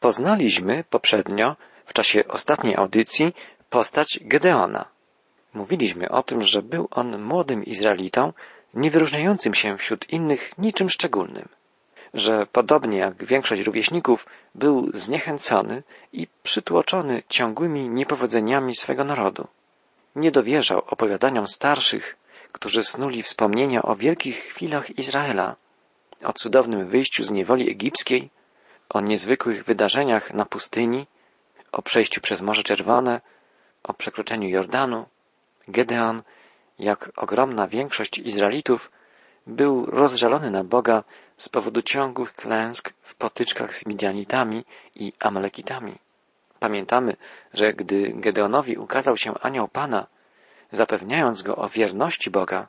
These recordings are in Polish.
Poznaliśmy poprzednio, w czasie ostatniej audycji, postać Gedeona. Mówiliśmy o tym, że był on młodym Izraelitą, nie wyróżniającym się wśród innych niczym szczególnym, że podobnie jak większość rówieśników był zniechęcony i przytłoczony ciągłymi niepowodzeniami swego narodu. Nie dowierzał opowiadaniom starszych, którzy snuli wspomnienia o wielkich chwilach Izraela, o cudownym wyjściu z niewoli egipskiej, o niezwykłych wydarzeniach na pustyni, o przejściu przez Morze Czerwone, o przekroczeniu Jordanu. Gedeon, jak ogromna większość Izraelitów, był rozżalony na Boga z powodu ciągłych klęsk w potyczkach z Midianitami i Amalekitami. Pamiętamy, że gdy Gedeonowi ukazał się anioł Pana, zapewniając go o wierności Boga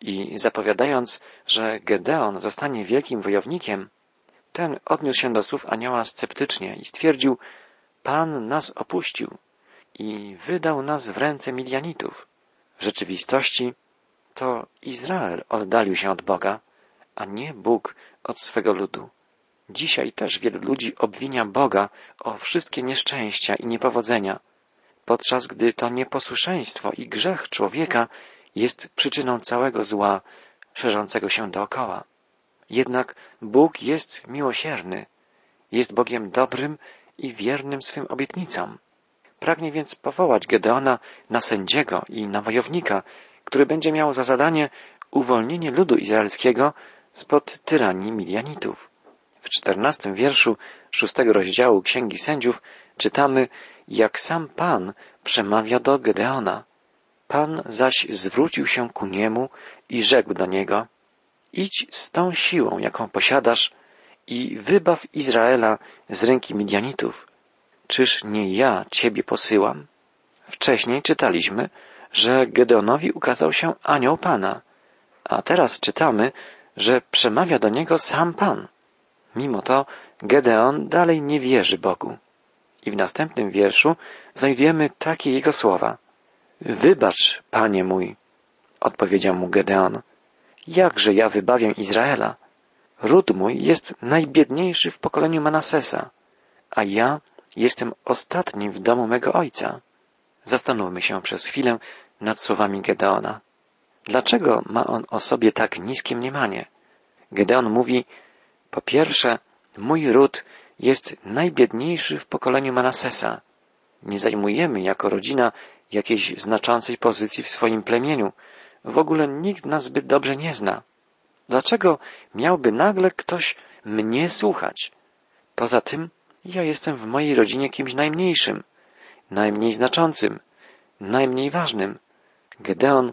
i zapowiadając, że Gedeon zostanie wielkim wojownikiem, ten odniósł się do słów anioła sceptycznie i stwierdził, Pan nas opuścił i wydał nas w ręce Midianitów. W rzeczywistości to Izrael oddalił się od Boga, a nie Bóg od swego ludu. Dzisiaj też wielu ludzi obwinia Boga o wszystkie nieszczęścia i niepowodzenia, podczas gdy to nieposłuszeństwo i grzech człowieka jest przyczyną całego zła szerzącego się dookoła. Jednak Bóg jest miłosierny, jest Bogiem dobrym i wiernym swym obietnicom. Pragnie więc powołać Gedeona na sędziego i na wojownika, który będzie miał za zadanie uwolnienie ludu izraelskiego spod tyranii Midianitów. W czternastym wierszu szóstego rozdziału Księgi Sędziów czytamy, jak sam Pan przemawia do Gedeona. Pan zaś zwrócił się ku niemu i rzekł do niego, idź z tą siłą, jaką posiadasz i wybaw Izraela z ręki Midianitów. Czyż nie ja Ciebie posyłam? Wcześniej czytaliśmy, że Gedeonowi ukazał się anioł Pana, a teraz czytamy, że przemawia do niego sam Pan. Mimo to Gedeon dalej nie wierzy Bogu. I w następnym wierszu znajdujemy takie jego słowa. Wybacz, panie mój, odpowiedział mu Gedeon. Jakże ja wybawię Izraela? Ród mój jest najbiedniejszy w pokoleniu Manasesa, a ja jestem ostatnim w domu mego ojca. Zastanówmy się przez chwilę nad słowami Gedeona. Dlaczego ma on o sobie tak niskie mniemanie? Gedeon mówi, po pierwsze, mój ród jest najbiedniejszy w pokoleniu Manasesa. Nie zajmujemy jako rodzina jakiejś znaczącej pozycji w swoim plemieniu. W ogóle nikt nas zbyt dobrze nie zna. Dlaczego miałby nagle ktoś mnie słuchać? Poza tym, ja jestem w mojej rodzinie kimś najmniejszym, najmniej znaczącym, najmniej ważnym. Gedeon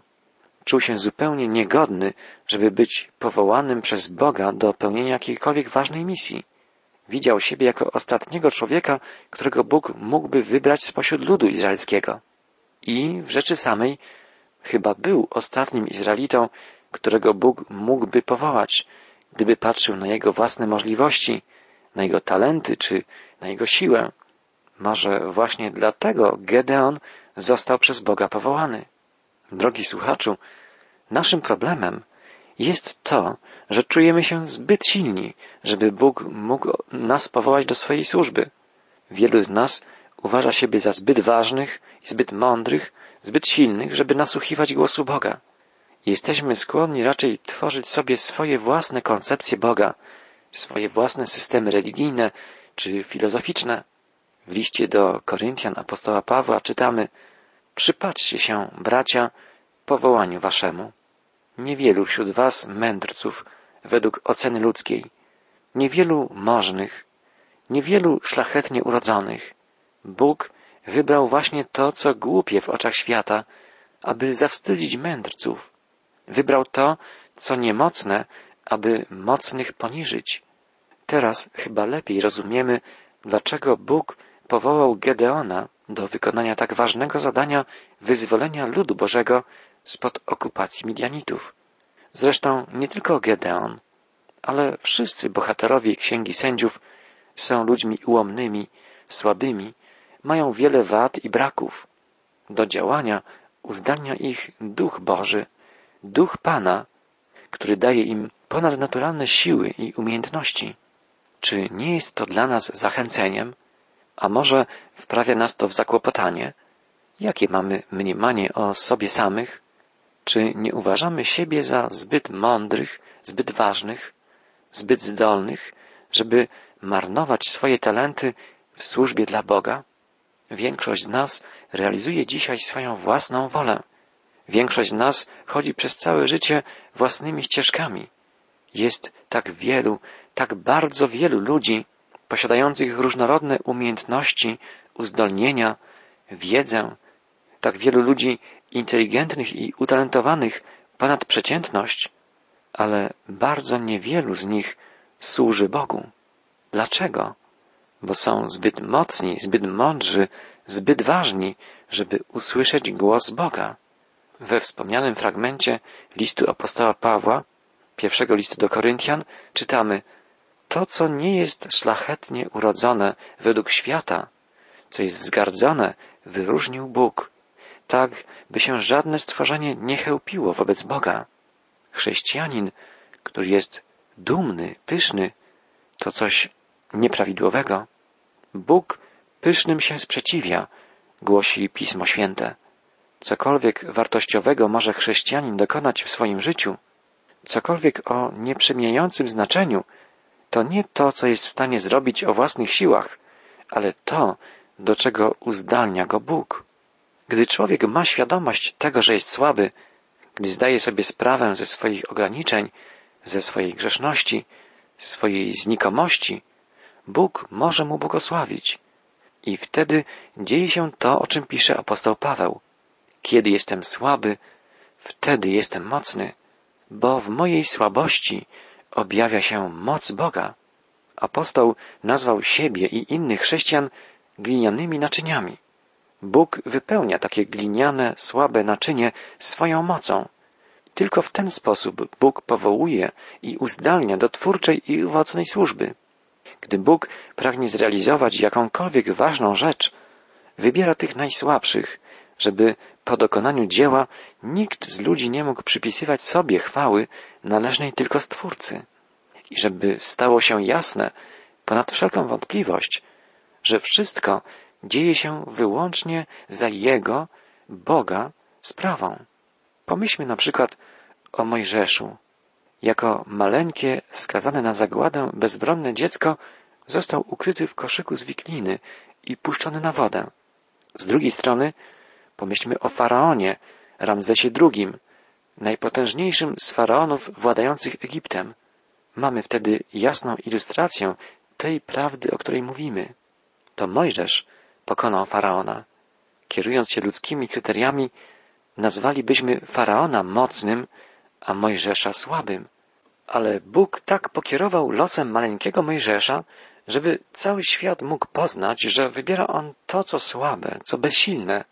czuł się zupełnie niegodny, żeby być powołanym przez Boga do pełnienia jakiejkolwiek ważnej misji. Widział siebie jako ostatniego człowieka, którego Bóg mógłby wybrać spośród ludu izraelskiego. I w rzeczy samej chyba był ostatnim Izraelitą, którego Bóg mógłby powołać, gdyby patrzył na jego własne możliwości, na jego talenty czy na jego siłę. Może właśnie dlatego Gedeon został przez Boga powołany. Drogi słuchaczu, naszym problemem jest to, że czujemy się zbyt silni, żeby Bóg mógł nas powołać do swojej służby. Wielu z nas uważa siebie za zbyt ważnych i zbyt mądrych, zbyt silnych, żeby nasłuchiwać głosu Boga. Jesteśmy skłonni raczej tworzyć sobie swoje własne koncepcje Boga, swoje własne systemy religijne czy filozoficzne. W liście do Koryntian apostoła Pawła czytamy Przypatrzcie się, bracia, powołaniu waszemu. Niewielu wśród was mędrców według oceny ludzkiej, niewielu możnych, niewielu szlachetnie urodzonych. Bóg wybrał właśnie to, co głupie w oczach świata, aby zawstydzić mędrców. Wybrał to, co niemocne, aby mocnych poniżyć. Teraz chyba lepiej rozumiemy, dlaczego Bóg powołał Gedeona do wykonania tak ważnego zadania wyzwolenia ludu Bożego spod okupacji Midianitów. Zresztą nie tylko Gedeon, ale wszyscy bohaterowie Księgi Sędziów są ludźmi ułomnymi, słabymi, mają wiele wad i braków. Do działania uzdalnia ich Duch Boży, Duch Pana, który daje im ponadnaturalne siły i umiejętności. Czy nie jest to dla nas zachęceniem? A może wprawia nas to w zakłopotanie? Jakie mamy mniemanie o sobie samych? Czy nie uważamy siebie za zbyt mądrych, zbyt ważnych, zbyt zdolnych, żeby marnować swoje talenty w służbie dla Boga? Większość z nas realizuje dzisiaj swoją własną wolę. Większość z nas chodzi przez całe życie własnymi ścieżkami. Jest tak wielu, tak bardzo wielu ludzi posiadających różnorodne umiejętności, uzdolnienia, wiedzę, tak wielu ludzi inteligentnych i utalentowanych ponad przeciętność, ale bardzo niewielu z nich służy Bogu. Dlaczego? Bo są zbyt mocni, zbyt mądrzy, zbyt ważni, żeby usłyszeć głos Boga. We wspomnianym fragmencie listu apostoła Pawła, pierwszego listu do Koryntian, czytamy To, co nie jest szlachetnie urodzone według świata, co jest wzgardzone, wyróżnił Bóg, tak, by się żadne stworzenie nie chełpiło wobec Boga. Chrześcijanin, który jest dumny, pyszny, to coś nieprawidłowego. Bóg pysznym się sprzeciwia, głosi Pismo Święte. Cokolwiek wartościowego może chrześcijanin dokonać w swoim życiu, cokolwiek o nieprzemijającym znaczeniu, to nie to, co jest w stanie zrobić o własnych siłach, ale to, do czego uzdalnia go Bóg. Gdy człowiek ma świadomość tego, że jest słaby, gdy zdaje sobie sprawę ze swoich ograniczeń, ze swojej grzeszności, swojej znikomości, Bóg może mu błogosławić. I wtedy dzieje się to, o czym pisze apostoł Paweł. Kiedy jestem słaby, wtedy jestem mocny, bo w mojej słabości objawia się moc Boga. Apostoł nazwał siebie i innych chrześcijan glinianymi naczyniami. Bóg wypełnia takie gliniane, słabe naczynie swoją mocą. Tylko w ten sposób Bóg powołuje i uzdalnia do twórczej i owocnej służby. Gdy Bóg pragnie zrealizować jakąkolwiek ważną rzecz, wybiera tych najsłabszych, żeby po dokonaniu dzieła nikt z ludzi nie mógł przypisywać sobie chwały należnej tylko Stwórcy. I żeby stało się jasne, ponad wszelką wątpliwość, że wszystko dzieje się wyłącznie za Jego, Boga, sprawą. Pomyślmy na przykład o Mojżeszu. Jako maleńkie, skazane na zagładę, bezbronne dziecko został ukryty w koszyku z wikliny i puszczony na wodę. Z drugiej strony pomyślmy o Faraonie, Ramzesie II, najpotężniejszym z faraonów władających Egiptem. Mamy wtedy jasną ilustrację tej prawdy, o której mówimy. To Mojżesz pokonał faraona. Kierując się ludzkimi kryteriami, nazwalibyśmy faraona mocnym, a Mojżesza słabym. Ale Bóg tak pokierował losem maleńkiego Mojżesza, żeby cały świat mógł poznać, że wybiera on to, co słabe, co bezsilne,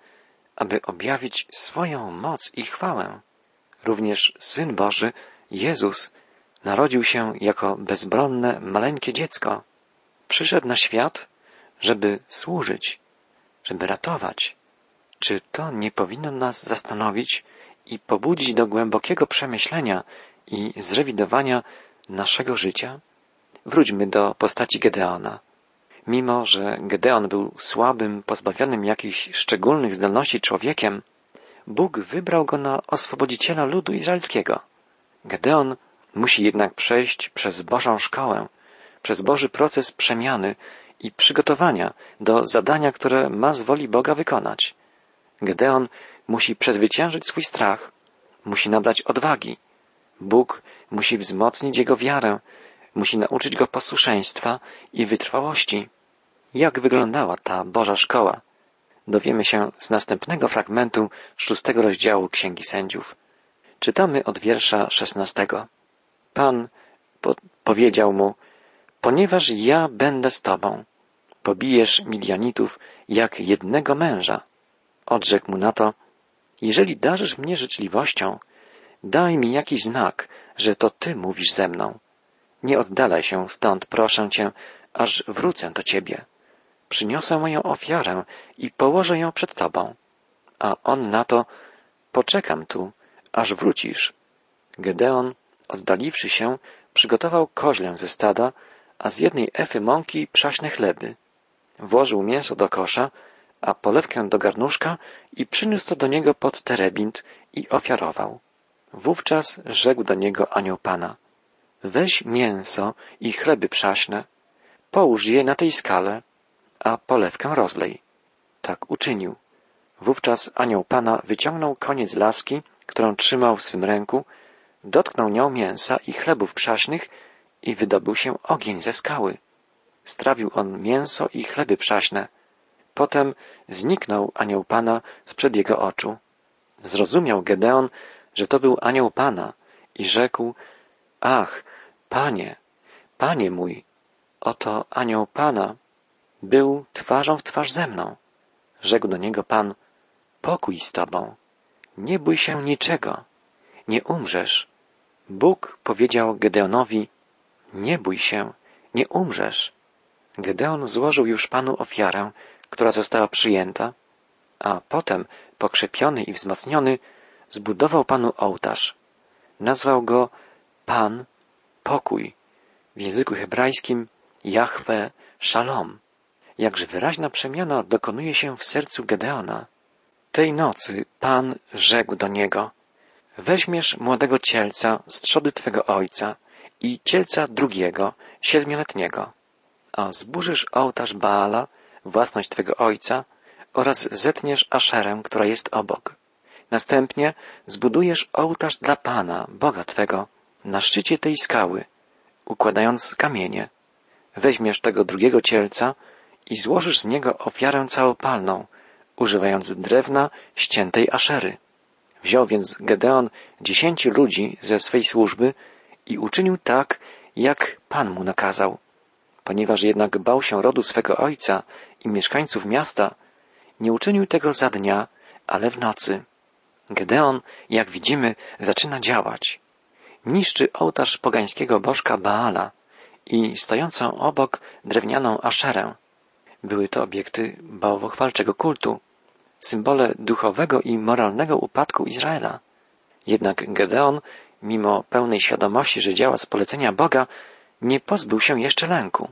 aby objawić swoją moc i chwałę. Również Syn Boży, Jezus, narodził się jako bezbronne, maleńkie dziecko. Przyszedł na świat, żeby służyć, żeby ratować. Czy to nie powinno nas zastanowić i pobudzić do głębokiego przemyślenia i zrewidowania naszego życia? Wróćmy do postaci Gedeona. Mimo, że Gedeon był słabym, pozbawionym jakichś szczególnych zdolności człowiekiem, Bóg wybrał go na oswobodziciela ludu izraelskiego. Gedeon musi jednak przejść przez Bożą szkołę, przez Boży proces przemiany i przygotowania do zadania, które ma z woli Boga wykonać. Gedeon musi przezwyciężyć swój strach, musi nabrać odwagi. Bóg musi wzmocnić jego wiarę, musi nauczyć go posłuszeństwa i wytrwałości. Jak wyglądała ta Boża szkoła? Dowiemy się z następnego fragmentu szóstego rozdziału Księgi Sędziów. Czytamy od wiersza szesnastego. Pan po powiedział mu, ponieważ ja będę z tobą, pobijesz Midianitów jak jednego męża. Odrzekł mu na to, jeżeli darzysz mnie życzliwością, daj mi jakiś znak, że to ty mówisz ze mną. Nie oddalaj się stąd, proszę cię, aż wrócę do ciebie. Przyniosę moją ofiarę i położę ją przed tobą. A on na to, poczekam tu, aż wrócisz. Gedeon, oddaliwszy się, przygotował koźlę ze stada, a z jednej efy mąki przaśne chleby. Włożył mięso do kosza, a polewkę do garnuszka i przyniósł to do niego pod terebint i ofiarował. Wówczas rzekł do niego anioł Pana, weź mięso i chleby przaśne, połóż je na tej skale, a polewkę rozlej. Tak uczynił. Wówczas anioł Pana wyciągnął koniec laski, którą trzymał w swym ręku, dotknął nią mięsa i chlebów przaśnych i wydobył się ogień ze skały. Strawił on mięso i chleby przaśne. Potem zniknął anioł Pana sprzed jego oczu. Zrozumiał Gedeon, że to był anioł Pana i rzekł, ach, Panie, Panie mój, oto anioł Pana był twarzą w twarz ze mną. Rzekł do niego Pan, pokój z Tobą, nie bój się niczego, nie umrzesz. Bóg powiedział Gedeonowi, nie bój się, nie umrzesz. Gedeon złożył już Panu ofiarę, która została przyjęta, a potem, pokrzepiony i wzmocniony, zbudował Panu ołtarz. Nazwał go Pan, pokój, w języku hebrajskim Jahwe Shalom. Jakże wyraźna przemiana dokonuje się w sercu Gedeona. Tej nocy Pan rzekł do niego, weźmiesz młodego cielca z trzody twego ojca i cielca drugiego, siedmioletniego, a zburzysz ołtarz Baala, własność twego ojca, oraz zetniesz Aszerę, która jest obok. Następnie zbudujesz ołtarz dla Pana, Boga Twego, na szczycie tej skały, układając kamienie. Weźmiesz tego drugiego cielca i złożysz z niego ofiarę całopalną, używając drewna ściętej aszery. Wziął więc Gedeon dziesięciu ludzi ze swej służby i uczynił tak, jak Pan mu nakazał. Ponieważ jednak bał się rodu swego ojca i mieszkańców miasta, nie uczynił tego za dnia, ale w nocy. Gedeon, jak widzimy, zaczyna działać. Niszczy ołtarz pogańskiego bożka Baala i stojącą obok drewnianą aszerę. Były to obiekty bałwochwalczego kultu, symbole duchowego i moralnego upadku Izraela. Jednak Gedeon, mimo pełnej świadomości, że działa z polecenia Boga, nie pozbył się jeszcze lęku.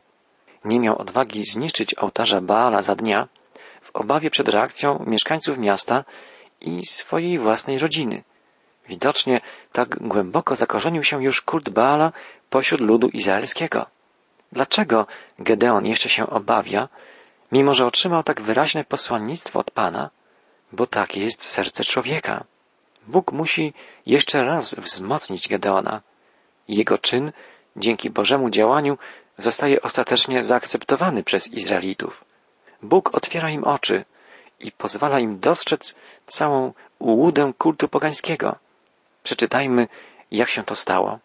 Nie miał odwagi zniszczyć ołtarza Baala za dnia, w obawie przed reakcją mieszkańców miasta i swojej własnej rodziny. Widocznie tak głęboko zakorzenił się już kult Baala pośród ludu izraelskiego. Dlaczego Gedeon jeszcze się obawia, mimo że otrzymał tak wyraźne posłannictwo od Pana? Bo takie jest serce człowieka. Bóg musi jeszcze raz wzmocnić Gedeona. Jego czyn, dzięki Bożemu działaniu, zostaje ostatecznie zaakceptowany przez Izraelitów. Bóg otwiera im oczy i pozwala im dostrzec całą ułudę kultu pogańskiego. Przeczytajmy, jak się to stało.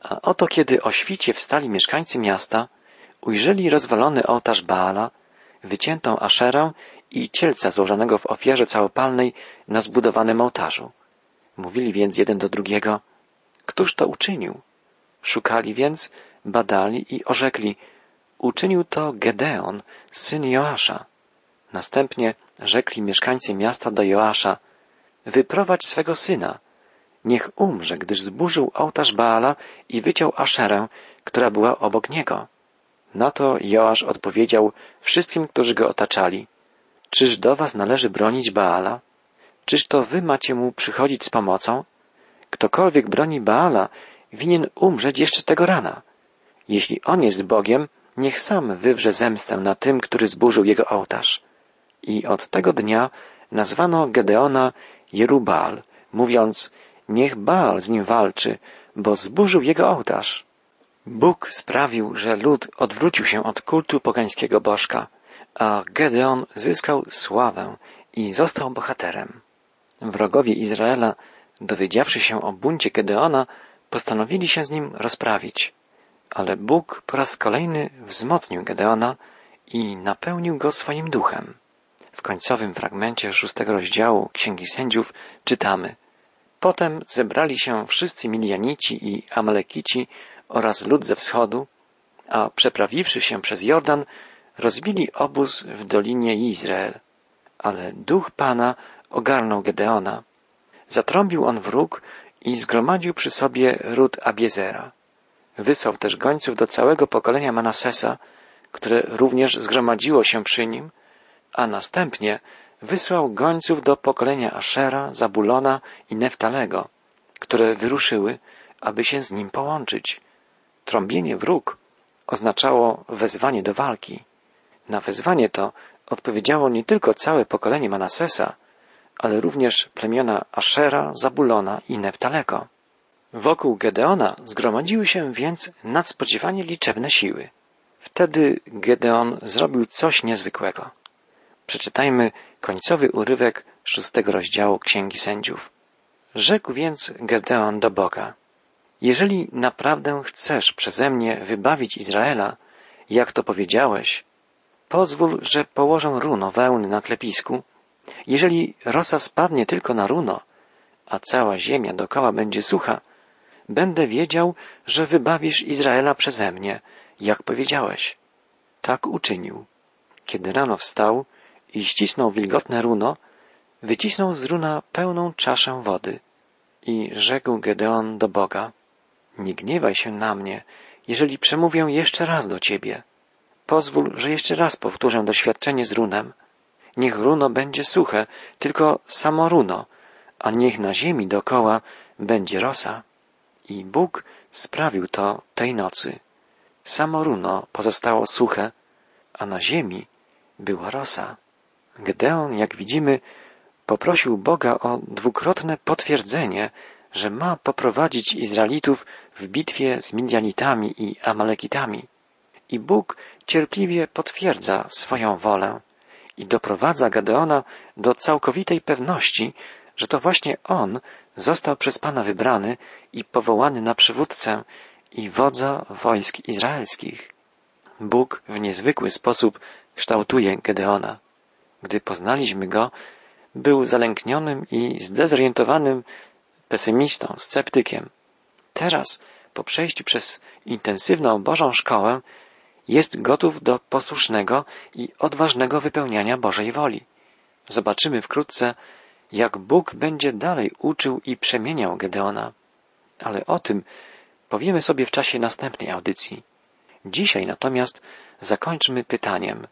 A oto kiedy o świcie wstali mieszkańcy miasta, ujrzeli rozwalony ołtarz Baala, wyciętą aszerę i cielca złożonego w ofierze całopalnej na zbudowanym ołtarzu. Mówili więc jeden do drugiego, któż to uczynił? Szukali więc, badali i orzekli, uczynił to Gedeon, syn Joasza. Następnie rzekli mieszkańcy miasta do Joasza, wyprowadź swego syna, niech umrze, gdyż zburzył ołtarz Baala i wyciął Aszerę, która była obok niego. Na to Joasz odpowiedział wszystkim, którzy go otaczali, czyż do was należy bronić Baala? Czyż to wy macie mu przychodzić z pomocą? Ktokolwiek broni Baala, winien umrzeć jeszcze tego rana. Jeśli on jest Bogiem, niech sam wywrze zemstę na tym, który zburzył jego ołtarz. I od tego dnia nazwano Gedeona Jerubal, mówiąc, niech Baal z nim walczy, bo zburzył jego ołtarz. Bóg sprawił, że lud odwrócił się od kultu pogańskiego bożka, a Gedeon zyskał sławę i został bohaterem. Wrogowie Izraela, dowiedziawszy się o buncie Gedeona, postanowili się z nim rozprawić. Ale Bóg po raz kolejny wzmocnił Gedeona i napełnił go swoim duchem. W końcowym fragmencie szóstego rozdziału Księgi Sędziów czytamy Potem zebrali się wszyscy Milianici i Amalekici oraz lud ze wschodu, a przeprawiwszy się przez Jordan, rozbili obóz w dolinie Izrael. Ale duch Pana ogarnął Wysłał też gońców do całego pokolenia Manasesa, które również zgromadziło się przy nim, a następnie wysłał gońców do pokolenia Ashera, Zabulona i Neftalego, które wyruszyły, aby się z nim połączyć. Trąbienie wróg oznaczało wezwanie do walki. Na wezwanie to odpowiedziało nie tylko całe pokolenie Manasesa, ale również plemiona Ashera, Zabulona i Neftalego. Wokół Gedeona zgromadziły się więc nadspodziewanie liczebne siły. Wtedy Gedeon zrobił coś niezwykłego. Przeczytajmy końcowy urywek szóstego rozdziału Księgi Sędziów. Rzekł więc Gedeon do Boga, jeżeli naprawdę chcesz przeze mnie wybawić Izraela, jak to powiedziałeś, pozwól, że położę runo wełny na klepisku. Jeżeli rosa spadnie tylko na runo, a cała ziemia dokoła będzie sucha, będę wiedział, że wybawisz Izraela przeze mnie, jak powiedziałeś. Tak uczynił. Kiedy rano wstał i ścisnął wilgotne runo, wycisnął z runa pełną czaszę wody i rzekł Gedeon do Boga, nie gniewaj się na mnie, jeżeli przemówię jeszcze raz do ciebie. Pozwól, że jeszcze raz powtórzę doświadczenie z runem. Niech runo będzie suche, tylko samo runo, a niech na ziemi dokoła będzie rosa. I Bóg sprawił to tej nocy. Samo runo pozostało suche, a na ziemi była rosa. Gedeon, jak widzimy, poprosił Boga o dwukrotne potwierdzenie, że ma poprowadzić Izraelitów w bitwie z Midianitami i Amalekitami. I Bóg cierpliwie potwierdza swoją wolę i doprowadza Gedeona do całkowitej pewności, że to właśnie on został przez Pana wybrany i powołany na przywódcę i wodza wojsk izraelskich. Bóg w niezwykły sposób kształtuje Gedeona. Gdy poznaliśmy go, był zalęknionym i zdezorientowanym pesymistą, sceptykiem. Teraz, po przejściu przez intensywną Bożą szkołę, jest gotów do posłusznego i odważnego wypełniania Bożej woli. Zobaczymy wkrótce, jak Bóg będzie dalej uczył i przemieniał Gedeona. Ale o tym powiemy sobie w czasie następnej audycji. Dzisiaj natomiast zakończmy pytaniem,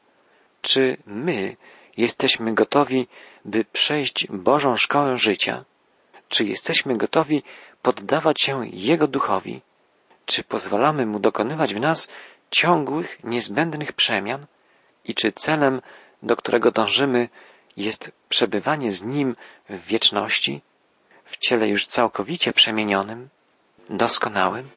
czy my jesteśmy gotowi, by przejść Bożą szkołę życia? Czy jesteśmy gotowi poddawać się Jego duchowi? Czy pozwalamy Mu dokonywać w nas ciągłych, niezbędnych przemian? I czy celem, do którego dążymy, jest przebywanie z Nim w wieczności, w ciele już całkowicie przemienionym, doskonałym?